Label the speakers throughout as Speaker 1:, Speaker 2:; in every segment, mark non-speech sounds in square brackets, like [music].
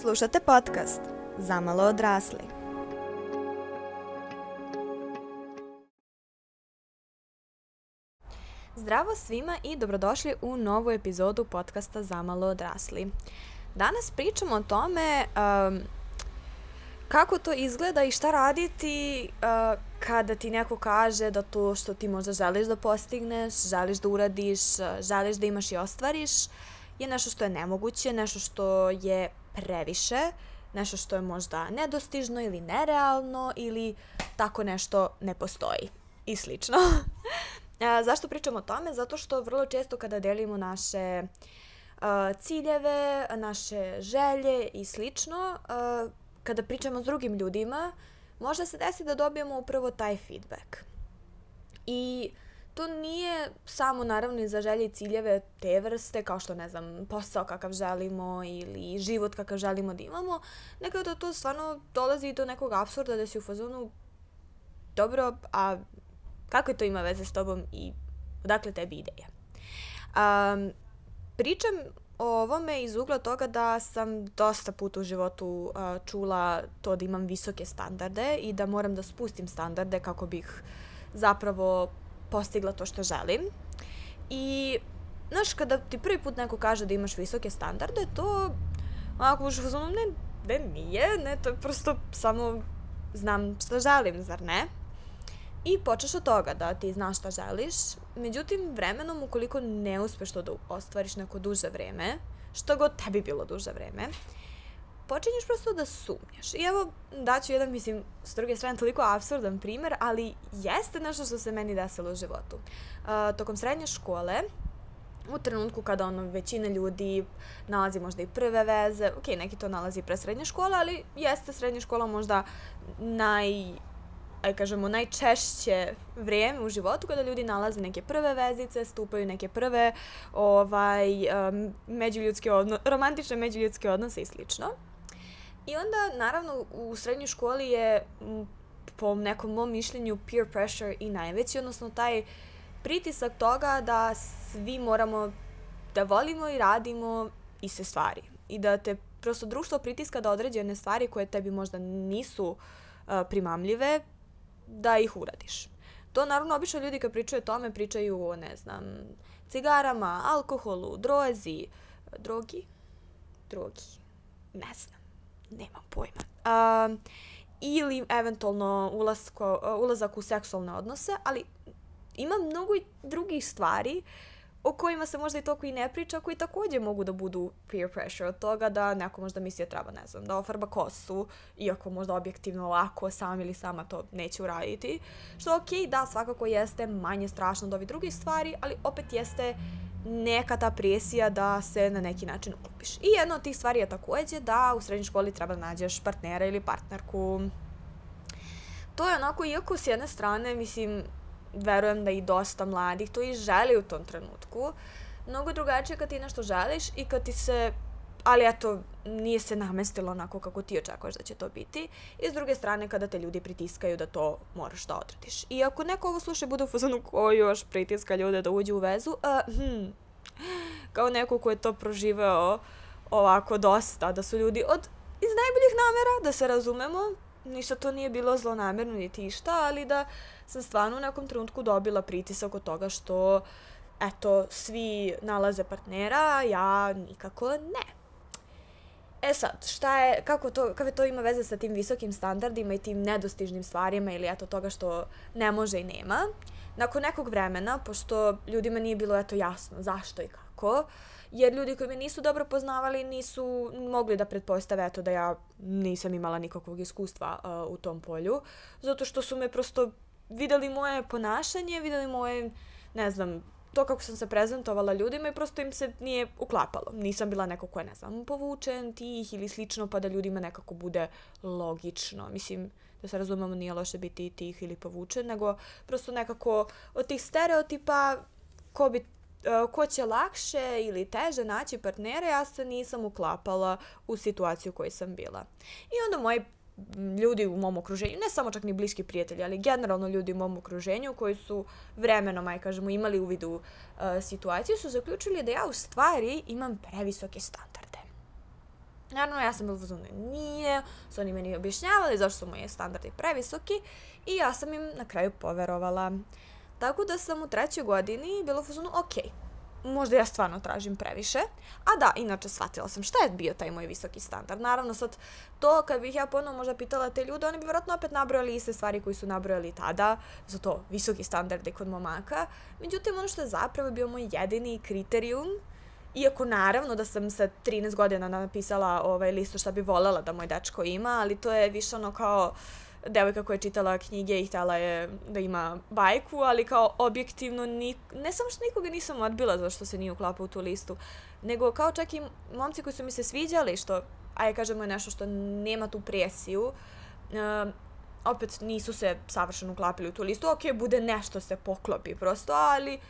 Speaker 1: Slušate podcast Zamalo odrasli. Zdravo svima i dobrodošli u novu epizodu podcasta Zamalo odrasli. Danas pričamo o tome um, kako to izgleda i šta raditi uh, kada ti neko kaže da to što ti možda želiš da postigneš, želiš da uradiš, želiš da imaš i ostvariš, je nešto što je nemoguće, nešto što je previše, nešto što je možda nedostižno ili nerealno ili tako nešto ne postoji i slično. [laughs] A, zašto pričam o tome? Zato što vrlo često kada delimo naše a, ciljeve, naše želje i slično, a, kada pričamo s drugim ljudima, možda se desi da dobijemo upravo taj feedback. I to nije samo naravno i za želje i ciljeve te vrste, kao što ne znam, posao kakav želimo ili život kakav želimo da imamo, nego da to stvarno dolazi do nekog absurda da si u fazonu dobro, a kako je to ima veze s tobom i odakle tebi ideja? Um, pričam o ovome iz ugla toga da sam dosta puta u životu uh, čula to da imam visoke standarde i da moram da spustim standarde kako bih zapravo postigla to što želim. I, znaš, kada ti prvi put neko kaže da imaš visoke standarde, to onako uš uzmano, ne, ne, nije, ne, to je prosto samo znam šta želim, zar ne? I počeš od toga da ti znaš šta želiš, međutim, vremenom, ukoliko ne uspeš to da ostvariš neko duže vreme, što god tebi bilo duže vreme, počinješ prosto da sumnjaš. I evo, daću jedan, mislim, s druge strane, toliko absurdan primer, ali jeste nešto što se meni desilo u životu. Uh, tokom srednje škole, u trenutku kada ono većina ljudi nalazi možda i prve veze, ok, neki to nalazi pre srednje škole, ali jeste srednja škola možda naj aj kažemo, najčešće vrijeme u životu kada ljudi nalaze neke prve vezice, stupaju neke prve ovaj, um, međuljudske odno, romantične međuljudske odnose i slično. I onda, naravno, u srednjoj školi je, po nekom mom mišljenju, peer pressure i najveći, odnosno taj pritisak toga da svi moramo da volimo i radimo iste stvari. I da te prosto društvo pritiska da određene stvari koje tebi možda nisu primamljive, da ih uradiš. To naravno obično ljudi kad pričaju o tome pričaju o, ne znam, cigarama, alkoholu, drozi, drogi, drogi, ne znam nemam pojma. Uh, ili eventualno ulasko, uh, ulazak u seksualne odnose, ali ima mnogo i drugih stvari o kojima se možda i toliko i ne priča, koji takođe mogu da budu peer pressure od toga da neko možda misli da treba, ne znam, da ofarba kosu, iako možda objektivno lako sam ili sama to neće uraditi. Što okay, da, svakako jeste manje strašno od ovih drugih stvari, ali opet jeste neka ta presija da se na neki način uklopiš. I jedna od tih stvari je takođe da u srednjoj školi treba da nađeš partnera ili partnerku. To je onako, iako s jedne strane, mislim, verujem da i dosta mladih to i želi u tom trenutku, mnogo drugačije kad ti nešto želiš i kad ti se ali eto, nije se namestilo onako kako ti očekuješ da će to biti. I s druge strane, kada te ljudi pritiskaju da to moraš da odradiš. I ako neko ovo sluša bude u fazonu ko još pritiska ljude da uđe u vezu, uh, hm, kao neko ko je to proživeo ovako dosta, da su ljudi od iz najboljih namera, da se razumemo, ništa to nije bilo zlonamerno niti išta, ali da sam stvarno u nekom trenutku dobila pritisak od toga što eto, svi nalaze partnera, ja nikako ne. E sad, šta je, kako to, kakve to ima veze sa tim visokim standardima i tim nedostižnim stvarima ili eto toga što ne može i nema? Nakon nekog vremena, pošto ljudima nije bilo eto jasno zašto i kako, jer ljudi koji me nisu dobro poznavali nisu mogli da pretpostave eto da ja nisam imala nikakvog iskustva uh, u tom polju, zato što su me prosto videli moje ponašanje, videli moje, ne znam, to kako sam se prezentovala ljudima i prosto im se nije uklapalo. Nisam bila neko ko je, ne znam, povučen, tih ili slično, pa da ljudima nekako bude logično. Mislim, da se razumemo, nije loše biti tih ili povučen, nego prosto nekako od tih stereotipa ko bi e, ko će lakše ili teže naći partnere, ja se nisam uklapala u situaciju u kojoj sam bila. I onda moji ljudi u mom okruženju, ne samo čak ni bliski prijatelji, ali generalno ljudi u mom okruženju koji su vremenom, aj kažemo, imali u uh, situaciju, su zaključili da ja u stvari imam previsoke standarde. Naravno, ja sam bila uzmano nije, su oni meni objašnjavali zašto su moje standardi previsoki i ja sam im na kraju poverovala. Tako da sam u trećoj godini bila fazonu, ok, možda ja stvarno tražim previše. A da, inače shvatila sam šta je bio taj moj visoki standard. Naravno sad to kad bih ja ponovno možda pitala te ljude, oni bi vjerojatno opet nabrojali iste stvari koji su nabrojali tada, za to visoki standarde kod momaka. Međutim, ono što je zapravo bio moj jedini kriterijum, Iako naravno da sam sa 13 godina napisala ovaj listu šta bi volela da moj dečko ima, ali to je više ono kao uh, devojka koja je čitala knjige i htjela je da ima bajku, ali kao objektivno ni, ne samo što nikoga nisam odbila zašto se nije uklapao u tu listu, nego kao čak i momci koji su mi se sviđali, što, ajde kažemo je nešto što nema tu presiju, uh, opet nisu se savršeno uklapili u tu listu, ok, bude nešto se poklopi prosto, ali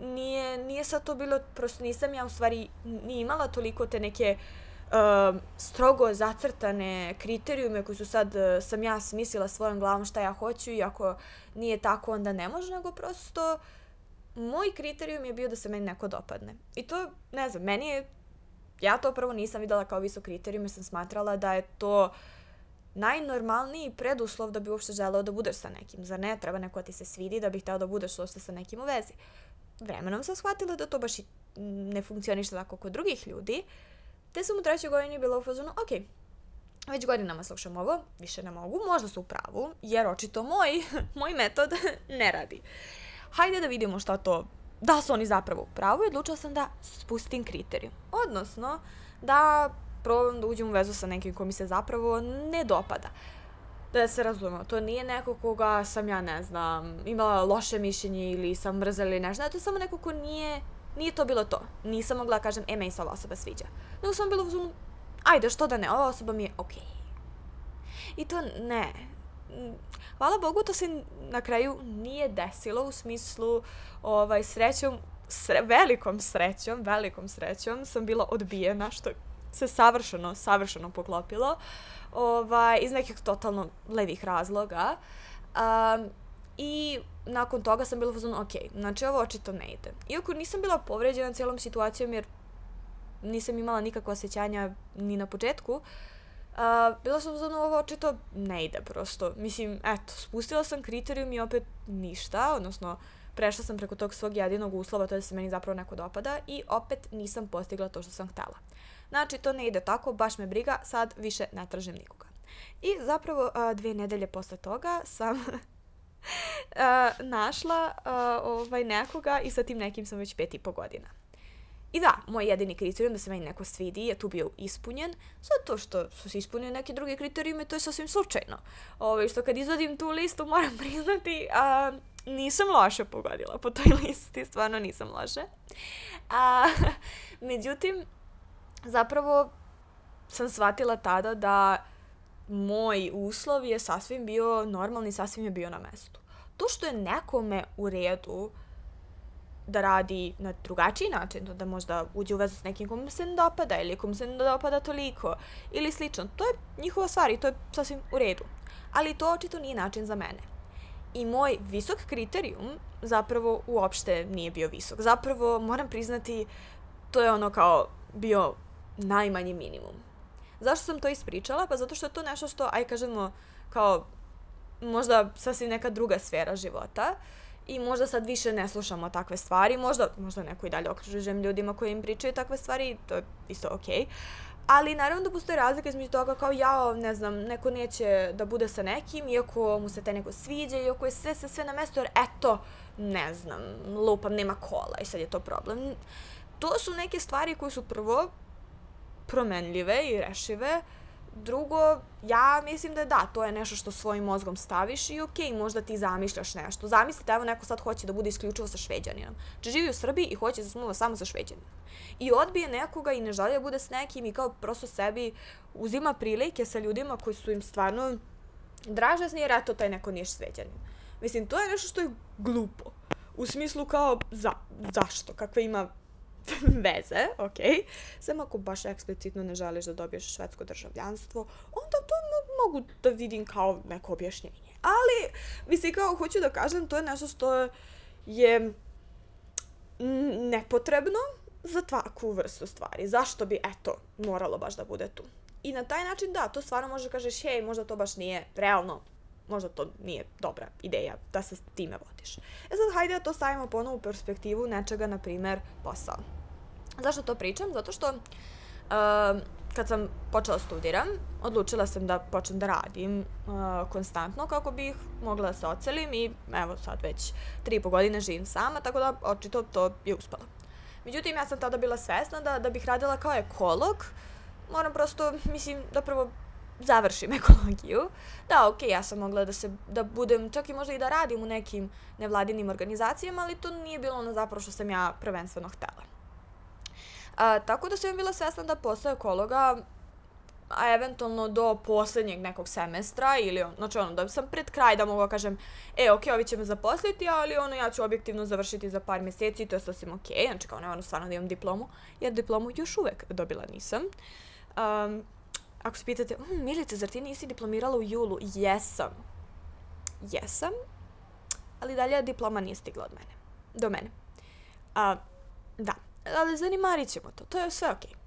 Speaker 1: nije, nije sad to bilo, prosto nisam ja u stvari ni imala toliko te neke uh, uh, strogo zacrtane kriterijume koji su sad, uh, sam ja smislila svojom glavom šta ja hoću i ako nije tako onda ne može, nego prosto moj kriterijum je bio da se meni neko dopadne. I to, ne znam, meni je, ja to prvo nisam videla kao visok kriterijum jer sam smatrala da je to najnormalniji preduslov da bi uopšte želeo da budeš sa nekim. Zar ne? Treba neko da ti se svidi da bi hteo da budeš uopšte sa nekim u vezi. Vremenom sam shvatila da to baš i ne funkcioniše tako kod drugih ljudi. Uh, Te sam u trećoj godini bila u fazonu, ok, već godinama slušam ovo, više ne mogu, možda su u pravu, jer očito moj, [laughs] moj metod [laughs] ne radi. Hajde da vidimo šta to, da su oni zapravo u pravu i odlučila sam da spustim kriterijum. Odnosno, da probam da uđem u vezu sa nekim ko mi se zapravo ne dopada. Da se razumemo, to nije neko koga sam ja, ne znam, imala loše mišljenje ili sam mrzela ili nešto, to je samo neko ko nije nije to bilo to. Nisam mogla da kažem, e, meni se ova osoba sviđa. Nego sam bila u zonu, ajde, što da ne, ova osoba mi je okej. Okay. I to ne. Hvala Bogu, to se na kraju nije desilo u smislu ovaj, srećom, sre, velikom srećom, velikom srećom sam bila odbijena, što se savršeno, savršeno poklopilo ovaj, iz nekih totalno levih razloga. Um, I nakon toga sam bila u ok, znači ovo očito ne ide. Iako nisam bila povređena cijelom situacijom jer nisam imala nikakva osjećanja ni na početku, uh, bila sam u fazonu, ovo očito ne ide prosto. Mislim, eto, spustila sam kriterijum i opet ništa, odnosno prešla sam preko tog svog jedinog uslova, to da se meni zapravo neko dopada i opet nisam postigla to što sam htela. Znači, to ne ide tako, baš me briga, sad više ne tražim nikoga. I zapravo dvije nedelje posle toga sam uh, [laughs] našla uh, ovaj nekoga i sa tim nekim sam već pet i po godina. I da, moj jedini kriterijum da se meni neko svidi je tu bio ispunjen, zato što su se ispunili neke druge kriterijume, to je sasvim slučajno. Ove, ovaj, što kad izvodim tu listu [laughs] moram priznati, a, nisam loše pogodila po toj listi, stvarno nisam loše. A, [laughs] međutim, zapravo sam shvatila tada da moj uslov je sasvim bio normalni, sasvim je bio na mestu. To što je nekome u redu da radi na drugačiji način, da možda uđe u vezu s nekim kom se ne dopada ili kom se ne dopada toliko ili slično, to je njihova stvar i to je sasvim u redu. Ali to očito nije način za mene. I moj visok kriterijum zapravo uopšte nije bio visok. Zapravo, moram priznati, to je ono kao bio najmanji minimum. Zašto sam to ispričala? Pa zato što je to nešto što, aj kažemo, kao možda sasvim neka druga sfera života i možda sad više ne slušamo takve stvari, možda, možda neko i dalje okružujem ljudima koji im pričaju takve stvari, to je isto okej. Okay. Ali naravno da postoje razlika između toga kao ja, ne znam, neko neće da bude sa nekim, iako mu se te neko sviđa, iako je sve sve sve na mesto, jer eto, ne znam, lupam, nema kola i sad je to problem. To su neke stvari koje su prvo promenljive i rešive. Drugo, ja mislim da da, to je nešto što svojim mozgom staviš i okej, okay, možda ti zamišljaš nešto. Zamislite, evo neko sad hoće da bude isključivo sa šveđaninom. Če živi u Srbiji i hoće da smuva samo sa šveđaninom. I odbije nekoga i ne želi da bude s nekim i kao prosto sebi uzima prilike sa ljudima koji su im stvarno dražazni jer eto taj neko nije šveđanin. Mislim, to je nešto što je glupo. U smislu kao, za, zašto? Kakve ima [laughs] veze, ok, samo ako baš eksplicitno ne želiš da dobiješ švedsko državljanstvo, onda to mogu da vidim kao neko objašnjenje. Ali, mislim, kao hoću da kažem, to je nešto što je nepotrebno za takvu vrstu stvari. Zašto bi, eto, moralo baš da bude tu? I na taj način, da, to stvarno može da kažeš, hej, možda to baš nije realno, možda to nije dobra ideja da se time vodiš. E sad, hajde da to stavimo ponovo u perspektivu nečega, na primer, posao. Zašto to pričam? Zato što uh, kad sam počela studiram, odlučila sam da počnem da radim uh, konstantno kako bih mogla da se ocelim i evo sad već tri i po godine živim sama, tako da očito to je uspelo. Međutim, ja sam tada bila svesna da, da bih radila kao ekolog, moram prosto, mislim, da prvo završim [laughs] ekologiju. Da, okay, ja sam mogla da se, da budem, čak i možda i da radim u nekim nevladinim organizacijama, ali to nije bilo ono zapravo što sam ja prvenstveno htela. A, tako da sam bila svesna da posao ekologa a eventualno do poslednjeg nekog semestra ili znači ono, da sam pred kraj da mogu kažem, e, ok, ovi će me zaposliti, ali ono, ja ću objektivno završiti za par meseci to je sasvim ok, znači kao ne, ono, stvarno da imam diplomu, jer diplomu još uvek dobila nisam. Um, ako se pitate, hm, Milice, zar ti nisi diplomirala u julu? Jesam. Jesam, ali dalje diploma nije stigla od mene. Do mene. Uh, da, ali zanimarit ćemo to, to je sve okej. Okay.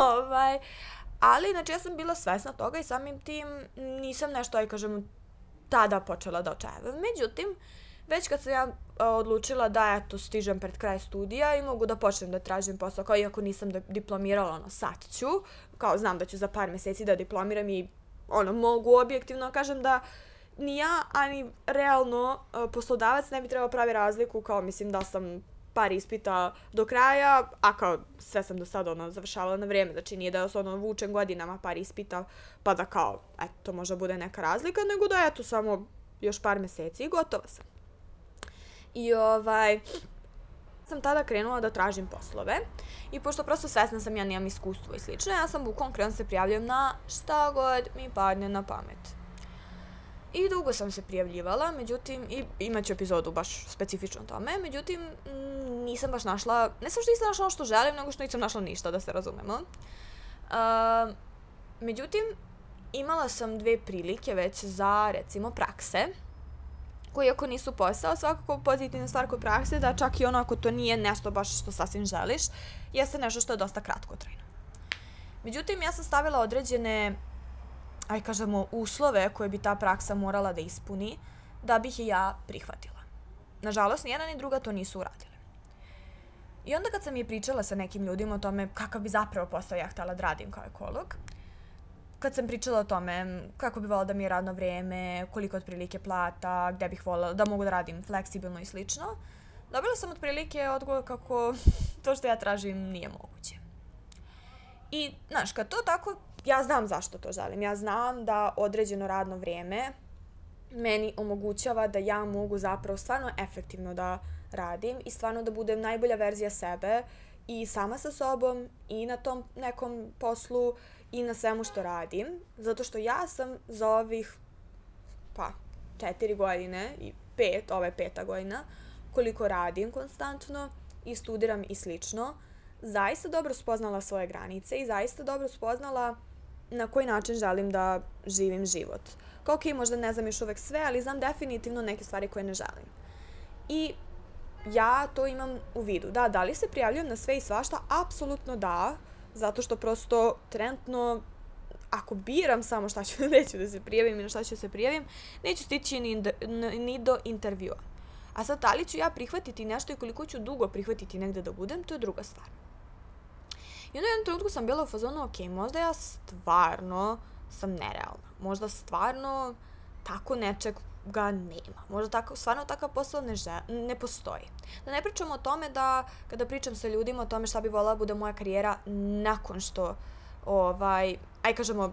Speaker 1: [laughs] ovaj, ali, znači, ja sam bila svesna toga i samim tim nisam nešto, aj kažem, tada počela da očajavam. Međutim, već kad sam ja odlučila da, eto, stižem pred kraj studija i mogu da počnem da tražim posao, kao iako nisam da diplomirala, ono, sad ću, kao znam da ću za par meseci da diplomiram i, ono, mogu objektivno kažem da ni ja, ani realno poslodavac ne bi trebao pravi razliku, kao mislim da sam par ispita do kraja, a kao sve sam do sada ono, završavala na vrijeme, znači nije da se ono vučem godinama par ispita, pa da kao, eto, to možda bude neka razlika, nego da eto samo još par meseci i gotova sam. I ovaj, sam tada krenula da tražim poslove i pošto prosto svesna sam ja nemam iskustvo i slično, ja sam bukvalno krenula da se prijavljam na šta god mi padne na pamet. I dugo sam se prijavljivala, međutim, i imaću epizodu baš specifično tome, međutim, nisam baš našla, ne sam što nisam našla ono što želim, nego što nisam našla ništa, da se razumemo. Uh, međutim, imala sam dve prilike već za, recimo, prakse, koji ako nisu posao, svakako pozitivna stvar kod prakse, da čak i ono ako to nije nešto baš što sasvim želiš, jeste nešto što je dosta kratko trajno. Međutim, ja sam stavila određene aj kažemo, uslove koje bi ta praksa morala da ispuni da bih je ja prihvatila. Nažalost, nijedna ni druga to nisu uradile. I onda kad sam je pričala sa nekim ljudima o tome kakav bi zapravo posao ja htela da radim kao ekolog, kad sam pričala o tome kako bi volila da mi je radno vreme, koliko otprilike plata, gde bih volila da mogu da radim fleksibilno i slično, dobila sam otprilike odgovor kako [laughs] to što ja tražim nije moguće. I, znaš, kad to tako ja znam zašto to želim. Ja znam da određeno radno vrijeme meni omogućava da ja mogu zapravo stvarno efektivno da radim i stvarno da budem najbolja verzija sebe i sama sa sobom i na tom nekom poslu i na svemu što radim. Zato što ja sam za ovih, pa, četiri godine i pet, ove peta godina, koliko radim konstantno i studiram i slično, zaista dobro spoznala svoje granice i zaista dobro spoznala na koji način želim da živim život. Kao ok, možda ne znam još uvek sve, ali znam definitivno neke stvari koje ne želim. I ja to imam u vidu. Da, da li se prijavljujem na sve i svašta? Apsolutno da, zato što prosto trenutno ako biram samo šta ću, [laughs] neću da se prijavim i na šta ću se prijavim, neću stići ni, ni do intervjua. A sad, da li ću ja prihvatiti nešto i koliko ću dugo prihvatiti negde da budem, to je druga stvar. I onda jednom trenutku sam bila u fazonu, ok, možda ja stvarno sam nerealna. Možda stvarno tako nečeg ga nema. Možda tako, stvarno takav posao ne, žel, ne postoji. Da ne pričamo o tome da kada pričam sa ljudima o tome šta bi volila da bude moja karijera nakon što ovaj, aj kažemo,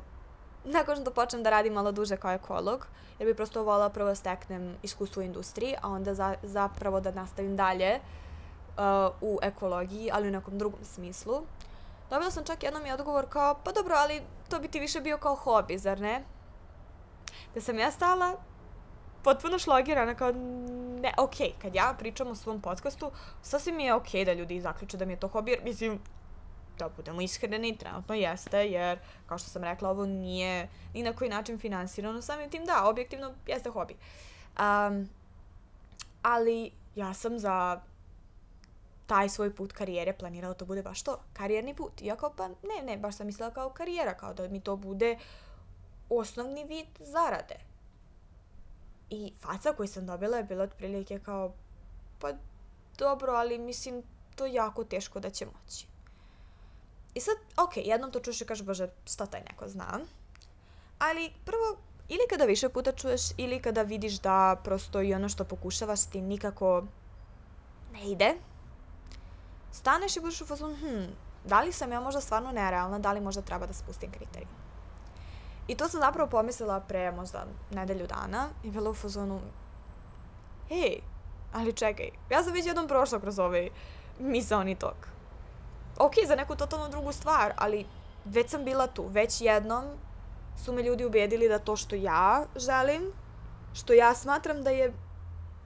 Speaker 1: nakon što počnem da radim malo duže kao ekolog, jer bi prosto volila prvo da steknem iskustvo u industriji, a onda za, zapravo da nastavim dalje uh, u ekologiji, ali u nekom drugom smislu. Dobila sam čak jednom i odgovor kao, pa dobro, ali to bi ti više bio kao hobi, zar ne? Da sam ja stala potpuno šlogirana kao, ne, okej, okay, kad ja pričam o svom podcastu, sasvim je okej okay da ljudi zaključe da mi je to hobi, jer mislim, da budemo iskreni, trenutno jeste, jer, kao što sam rekla, ovo nije ni na koji način finansirano, samim tim da, objektivno jeste hobi. Um, ali ja sam za taj svoj put karijere planirala to bude baš to, karijerni put. Iako pa ne, ne, baš sam mislila kao karijera, kao da mi to bude osnovni vid zarade. I faca koju sam dobila je bila otprilike kao, pa dobro, ali mislim, to jako teško da će moći. I sad, ok, jednom to čuješ i kažeš, bože, šta taj neko zna. Ali prvo, ili kada više puta čuješ, ili kada vidiš da prosto i ono što pokušavaš ti nikako ne ide, staneš i budeš u fazonu, hm, da li sam ja možda stvarno nerealna, da li možda treba da spustim kriterij. I to sam zapravo pomislila pre možda nedelju dana i bila u fazonu, hej, ali čekaj, ja sam već jednom prošla kroz ovaj misaoni tok. Ok, za neku totalno drugu stvar, ali već sam bila tu, već jednom su me ljudi ubedili da to što ja želim, što ja smatram da je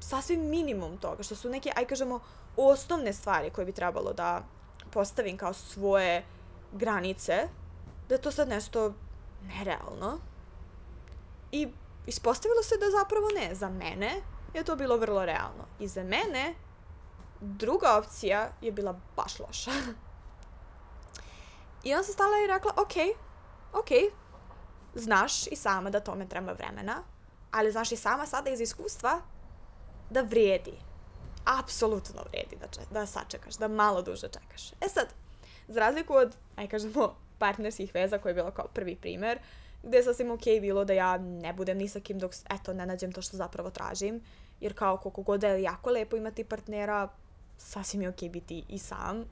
Speaker 1: sasvim minimum toga, što su neke, aj kažemo, osnovne stvari koje bi trebalo da postavim kao svoje granice, da je to sad nešto nerealno. I ispostavilo se da zapravo ne. Za mene je to bilo vrlo realno. I za mene druga opcija je bila baš loša. I onda sam stala i rekla, ok, ok, znaš i sama da tome treba vremena, ali znaš i sama sada iz iskustva da vrijedi. Apsolutno vrijedi da, da sačekaš, da malo duže čekaš. E sad, za razliku od, aj kažemo, partnerskih veza koji je bilo kao prvi primer, gde je sasvim ok bilo da ja ne budem ni sa kim dok, eto, ne nađem to što zapravo tražim, jer kao koliko god da je jako lepo imati partnera, sasvim je ok biti i sam.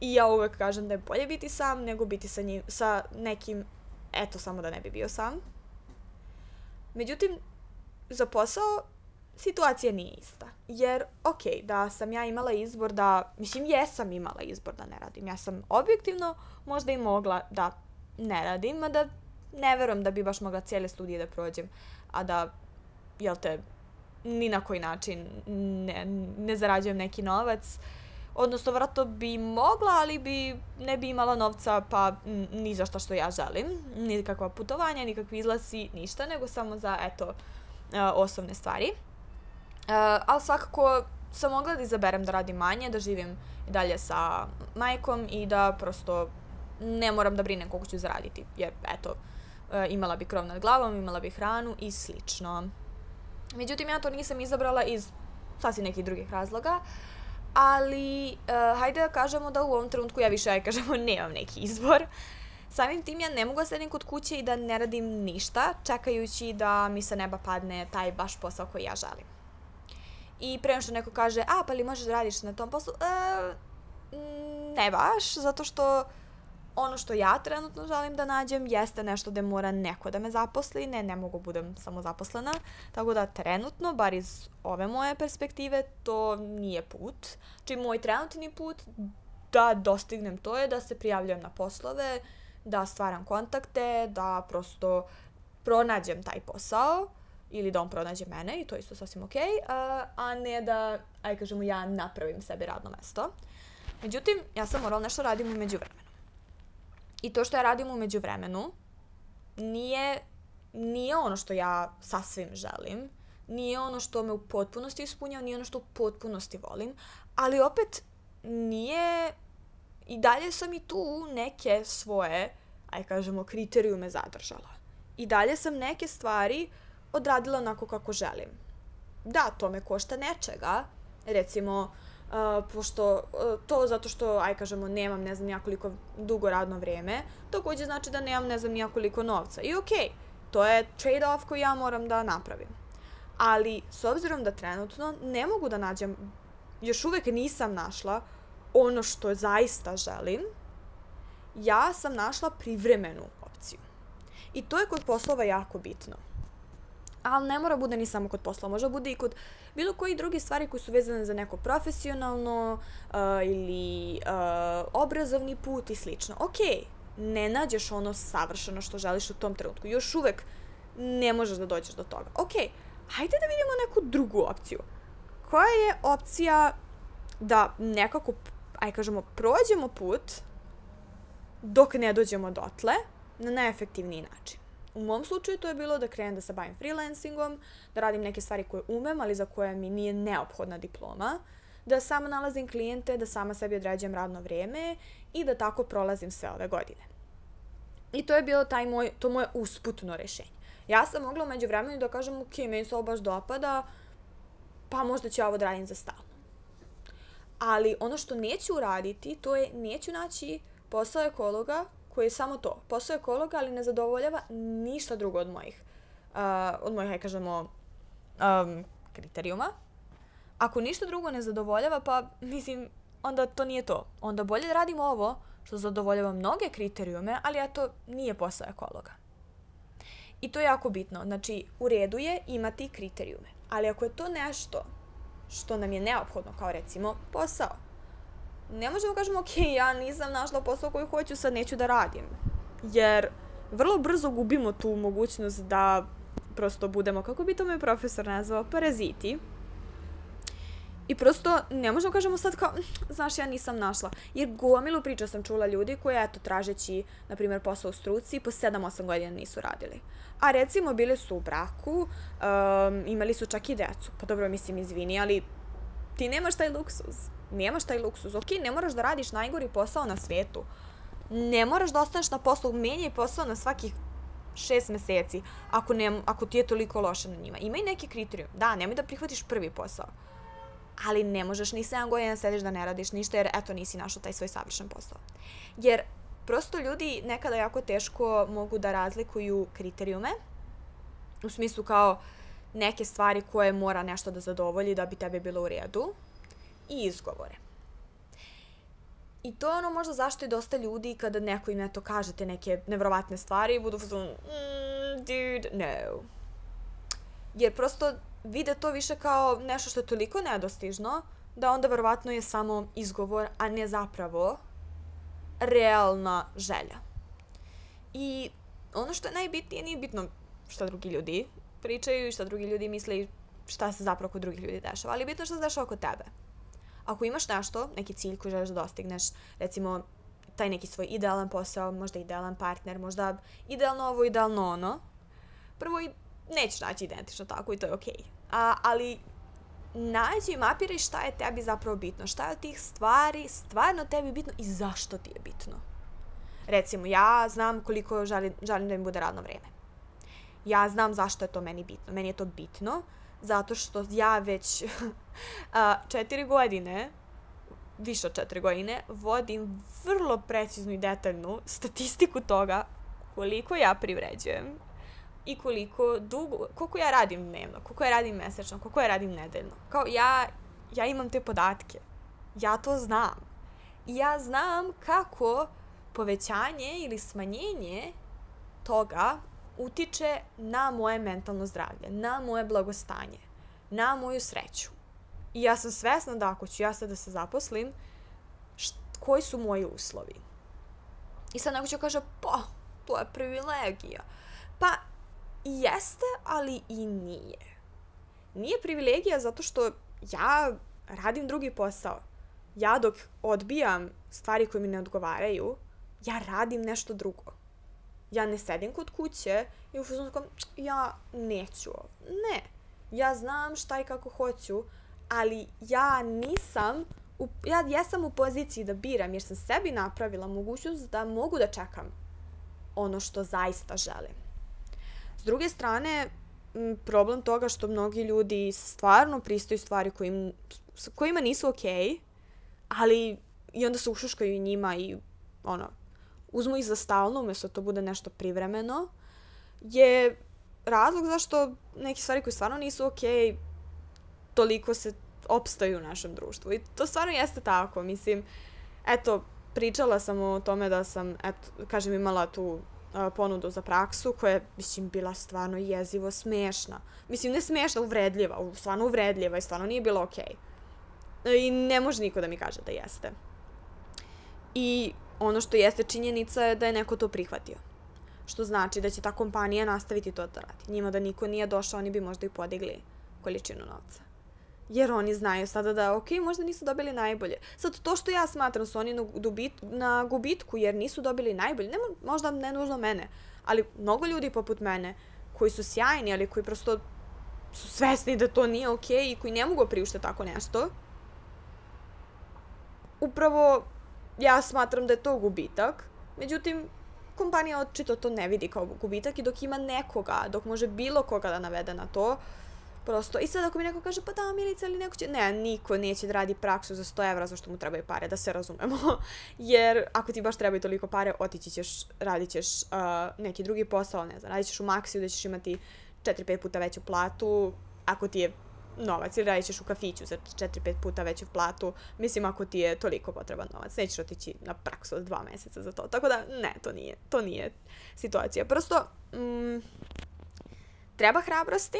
Speaker 1: I ja uvek kažem da je bolje biti sam nego biti sa, njim, sa nekim, eto, samo da ne bi bio sam. Međutim, za posao situacija nije ista. Jer, ok, da sam ja imala izbor da, mislim, jesam imala izbor da ne radim. Ja sam objektivno možda i mogla da ne radim, da ne verujem da bi baš mogla cijele studije da prođem, a da, jel te, ni na koji način ne, ne zarađujem neki novac. Odnosno, vratno bi mogla, ali bi ne bi imala novca, pa ni za šta što ja želim. Nikakva putovanja, nikakvi izlasi, ništa, nego samo za, eto, osnovne stvari. Uh, ali svakako sam mogla da izaberem da radim manje, da živim i dalje sa majkom i da prosto ne moram da brinem koliko ću zaraditi. Jer, eto, uh, imala bi krov nad glavom, imala bi hranu i slično. Međutim, ja to nisam izabrala iz sasvim nekih drugih razloga, ali uh, hajde da kažemo da u ovom trenutku ja više, aj [laughs] kažemo, nemam neki izbor. Samim tim ja ne mogu da sedim kod kuće i da ne radim ništa, čekajući da mi sa neba padne taj baš posao koji ja želim. I pre što neko kaže, a pa li možeš da radiš na tom poslu? E, ne baš, zato što ono što ja trenutno želim da nađem jeste nešto gde mora neko da me zaposli, ne, ne mogu budem samo zaposlena, tako da trenutno, bar iz ove moje perspektive, to nije put. Znači, moj trenutni put da dostignem to je da se prijavljujem na poslove, da stvaram kontakte, da prosto pronađem taj posao, ili da on pronađe mene i to isto sasvim okej, okay, a ne da, aj kažemo, ja napravim sebi radno mesto. Međutim, ja sam morala nešto radim umeđu vremenu. I to što ja radim umeđu vremenu nije, nije ono što ja sasvim želim, nije ono što me u potpunosti ispunjava, nije ono što u potpunosti volim, ali opet nije, i dalje sam i tu neke svoje, aj kažemo, kriterijume zadržala. I dalje sam neke stvari uh, odradila onako kako želim. Da, to me košta nečega, recimo, uh, pošto uh, to zato što, aj kažemo, nemam ne znam nijakoliko dugo radno vreme, takođe znači da nemam ne znam nijakoliko novca. I okej, okay, to je trade-off koji ja moram da napravim. Ali, s obzirom da trenutno ne mogu da nađem, još uvek nisam našla ono što zaista želim, ja sam našla privremenu opciju. I to je kod poslova jako bitno ali ne mora bude ni samo kod posla, može bude i kod bilo koji drugi stvari koji su vezane za neko profesionalno uh, ili uh, obrazovni put i slično. Ok, ne nađeš ono savršeno što želiš u tom trenutku, još uvek ne možeš da dođeš do toga. Ok, hajde da vidimo neku drugu opciju. Koja je opcija da nekako, aj kažemo, prođemo put dok ne dođemo dotle na najefektivniji način. U mom slučaju to je bilo da krenem da se bavim freelancingom, da radim neke stvari koje umem, ali za koje mi nije neophodna diploma. da sama nalazim klijente, da sama sebi određujem radno vreme i da tako prolazim sve ove godine. I to je bilo taj moj, to moje usputno rešenje. Ja sam mogla umeđu vremenu da kažem, ok, meni se ovo baš dopada, pa možda ću ovo da radim za stalno. Ali ono što neću uraditi, to je neću naći posao ekologa koji je samo to. Posao ekologa, ali ne zadovoljava ništa drugo od mojih, uh, od mojih, aj kažemo, um, kriterijuma. Ako ništa drugo ne zadovoljava, pa mislim, onda to nije to. Onda bolje da radim ovo što zadovoljava mnoge kriterijume, ali eto, nije posao ekologa. I to je jako bitno. Znači, u redu je imati kriterijume. Ali ako je to nešto što nam je neophodno, kao recimo posao, ne možemo kažemo, ok, ja nisam našla posao koji hoću, sad neću da radim. Jer vrlo brzo gubimo tu mogućnost da prosto budemo, kako bi to me profesor nazvao, paraziti. I prosto ne možemo kažemo sad kao, znaš, ja nisam našla. Jer gomilu priča sam čula ljudi koji, eto, tražeći, na primjer, posao u struci, po 7-8 godina nisu radili. A recimo, bili su u braku, um, imali su čak i decu. Pa dobro, mislim, izvini, ali ti nemaš taj luksuz. Nemaš taj luksuz. Ok, ne moraš da radiš najgori posao na svetu. Ne moraš da ostaneš na poslu, menjaj posao na svakih šest meseci, ako, ne, ako ti je toliko loše na njima. Ima i neki kriterijum. Da, nemoj da prihvatiš prvi posao. Ali ne možeš ni 7 godina da sediš da ne radiš ništa, jer eto nisi našao taj svoj savršen posao. Jer prosto ljudi nekada jako teško mogu da razlikuju kriterijume, u smislu kao neke stvari koje mora nešto da zadovolji da bi tebe bilo u redu, i izgovore. I to je ono možda zašto je dosta ljudi kada neko im eto kaže te neke nevrovatne stvari budu fazon, mm, dude, no. Jer prosto vide to više kao nešto što je toliko nedostižno da onda verovatno je samo izgovor, a ne zapravo realna želja. I ono što je najbitnije nije bitno šta drugi ljudi pričaju i šta drugi ljudi misle i šta se zapravo kod drugih ljudi dešava, ali bitno šta se dešava kod tebe ako imaš nešto, neki cilj koji želiš da dostigneš, recimo taj neki svoj idealan posao, možda idealan partner, možda idealno ovo, idealno ono, prvo i nećeš naći identično tako i to je okej. Okay. A, ali nađi i mapiraj šta je tebi zapravo bitno, šta je od tih stvari stvarno tebi bitno i zašto ti je bitno. Recimo, ja znam koliko želim, želim da mi bude radno vreme. Ja znam zašto je to meni bitno. Meni je to bitno zato što ja već [laughs] a, četiri godine, više od četiri godine, vodim vrlo preciznu i detaljnu statistiku toga koliko ja privređujem i koliko dugo, koliko ja radim dnevno, koliko ja radim mesečno, koliko ja radim nedeljno. Kao ja, ja imam te podatke. Ja to znam. I ja znam kako povećanje ili smanjenje toga utiče na moje mentalno zdravlje, na moje blagostanje, na moju sreću. I ja sam svesna da ako ću ja sad da se zaposlim, koji su moji uslovi. I sad neko će kaže, pa, to je privilegija. Pa, jeste, ali i nije. Nije privilegija zato što ja radim drugi posao. Ja dok odbijam stvari koje mi ne odgovaraju, ja radim nešto drugo ja ne sedim kod kuće i u fazonu kao, ja neću ovo. Ne. Ja znam šta i kako hoću, ali ja nisam, u, ja jesam u poziciji da biram jer sam sebi napravila mogućnost da mogu da čekam ono što zaista želim. S druge strane, problem toga što mnogi ljudi stvarno pristaju stvari kojim, kojima nisu okej, okay, ali i onda se ušuškaju njima i ono, uzmu ih za stalno, umjesto da to bude nešto privremeno, je razlog zašto neke stvari koje stvarno nisu okay, toliko se opstaju u našem društvu. I to stvarno jeste tako. Mislim, eto, pričala sam o tome da sam, eto, kažem, imala tu ponudu za praksu koja je, mislim, bila stvarno jezivo smešna. Mislim, ne smešna, uvredljiva, stvarno uvredljiva i stvarno nije bilo okej. Okay. I ne može niko da mi kaže da jeste. I ono što jeste činjenica je da je neko to prihvatio. Što znači da će ta kompanija nastaviti to da radi. Njima da niko nije došao, oni bi možda i podigli količinu novca. Jer oni znaju sada da, ok, možda nisu dobili najbolje. Sad, to što ja smatram su oni na, dubit, na gubitku jer nisu dobili najbolje, ne, možda ne nužno mene, ali mnogo ljudi poput mene koji su sjajni, ali koji prosto su svesni da to nije ok i koji ne mogu priušte tako nešto, upravo ja smatram da je to gubitak. Međutim, kompanija očito to ne vidi kao gubitak i dok ima nekoga, dok može bilo koga da navede na to, prosto, i sad ako mi neko kaže, pa da, Milica ili neko će, ne, niko neće da radi praksu za 100 evra zašto mu trebaju pare, da se razumemo, [laughs] jer ako ti baš trebaju toliko pare, otići ćeš, radit ćeš uh, neki drugi posao, ne znam, radit ćeš u maksiju da ćeš imati 4-5 puta veću platu, ako ti je novac ili radit ćeš u kafiću za 4-5 puta veću platu, mislim ako ti je toliko potreban novac, nećeš otići na praksu od dva meseca za to. Tako da, ne, to nije, to nije situacija. Prosto, mm, treba hrabrosti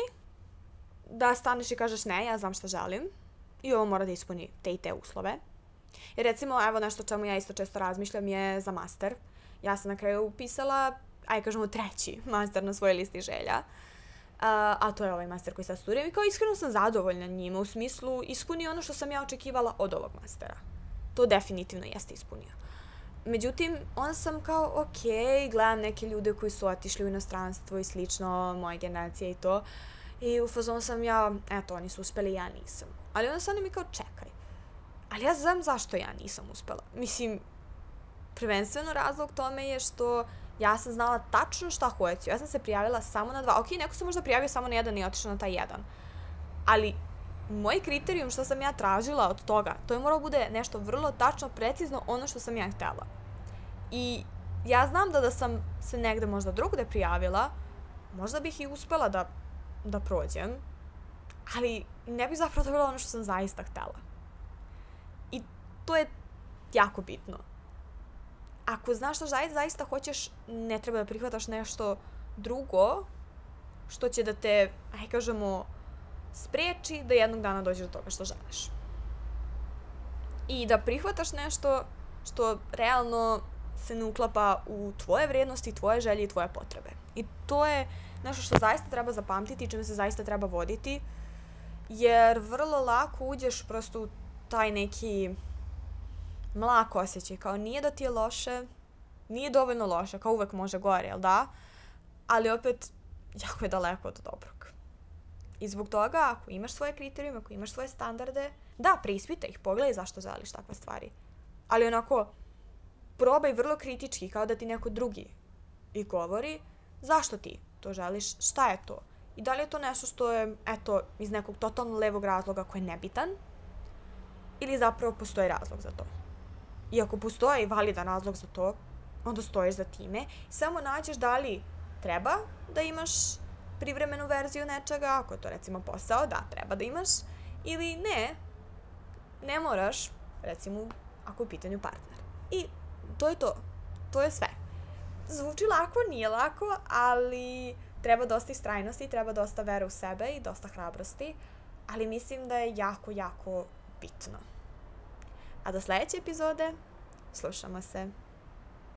Speaker 1: da staneš i kažeš ne, ja znam šta želim i ovo mora da ispuni te i te uslove. Jer recimo, evo nešto čemu ja isto često razmišljam je za master. Ja sam na kraju upisala, aj kažemo treći master na svojoj listi želja. Uh, a, to je ovaj master koji sad studiram i kao iskreno sam zadovoljna njima u smislu ispunio ono što sam ja očekivala od ovog mastera. To definitivno jeste ispunio. Međutim, onda sam kao, ok, gledam neke ljude koji su otišli u inostranstvo i slično, moje generacije i to. I u fazonu sam ja, eto, oni su uspeli, ja nisam. Ali onda sam mi kao, čekaj. Ali ja znam zašto ja nisam uspela. Mislim, prvenstveno razlog tome je što ja sam znala tačno šta hoću. Ja sam se prijavila samo na dva. Ok, neko se možda prijavio samo na jedan i otišao na taj jedan. Ali moj kriterijum što sam ja tražila od toga, to je moralo bude nešto vrlo tačno, precizno ono što sam ja htela. I ja znam da da sam se negde možda drugde prijavila, možda bih i uspela da, da prođem, ali ne bih zapravo dobila ono što sam zaista htela. I to je jako bitno ako znaš šta zaista, hoćeš, ne treba da prihvataš nešto drugo što će da te, aj kažemo, spreči da jednog dana dođeš do toga što želiš. I da prihvataš nešto što realno se ne uklapa u tvoje vrednosti, tvoje želje i tvoje potrebe. I to je nešto što zaista treba zapamtiti i čime se zaista treba voditi, jer vrlo lako uđeš prosto u taj neki mlak osjećaj, kao nije da ti je loše, nije dovoljno loše, kao uvek može gore, jel da? Ali opet, jako je daleko od dobrog. I zbog toga, ako imaš svoje kriterijume, ako imaš svoje standarde, da, preispitaj ih, pogledaj zašto želiš takve stvari. Ali onako, probaj vrlo kritički, kao da ti neko drugi i govori zašto ti to želiš, šta je to. I da li je to nešto što je, eto, iz nekog totalno levog razloga koji je nebitan, ili zapravo postoji razlog za to. I ako postoji validan razlog za to, onda stojiš za time. Samo nađeš da li treba da imaš privremenu verziju nečega, ako je to recimo posao, da, treba da imaš, ili ne, ne moraš, recimo, ako je u pitanju partner. I to je to. To je sve. Zvuči lako, nije lako, ali treba dosta istrajnosti, treba dosta vere u sebe i dosta hrabrosti, ali mislim da je jako, jako bitno. A do sledeće epizode slušamo se.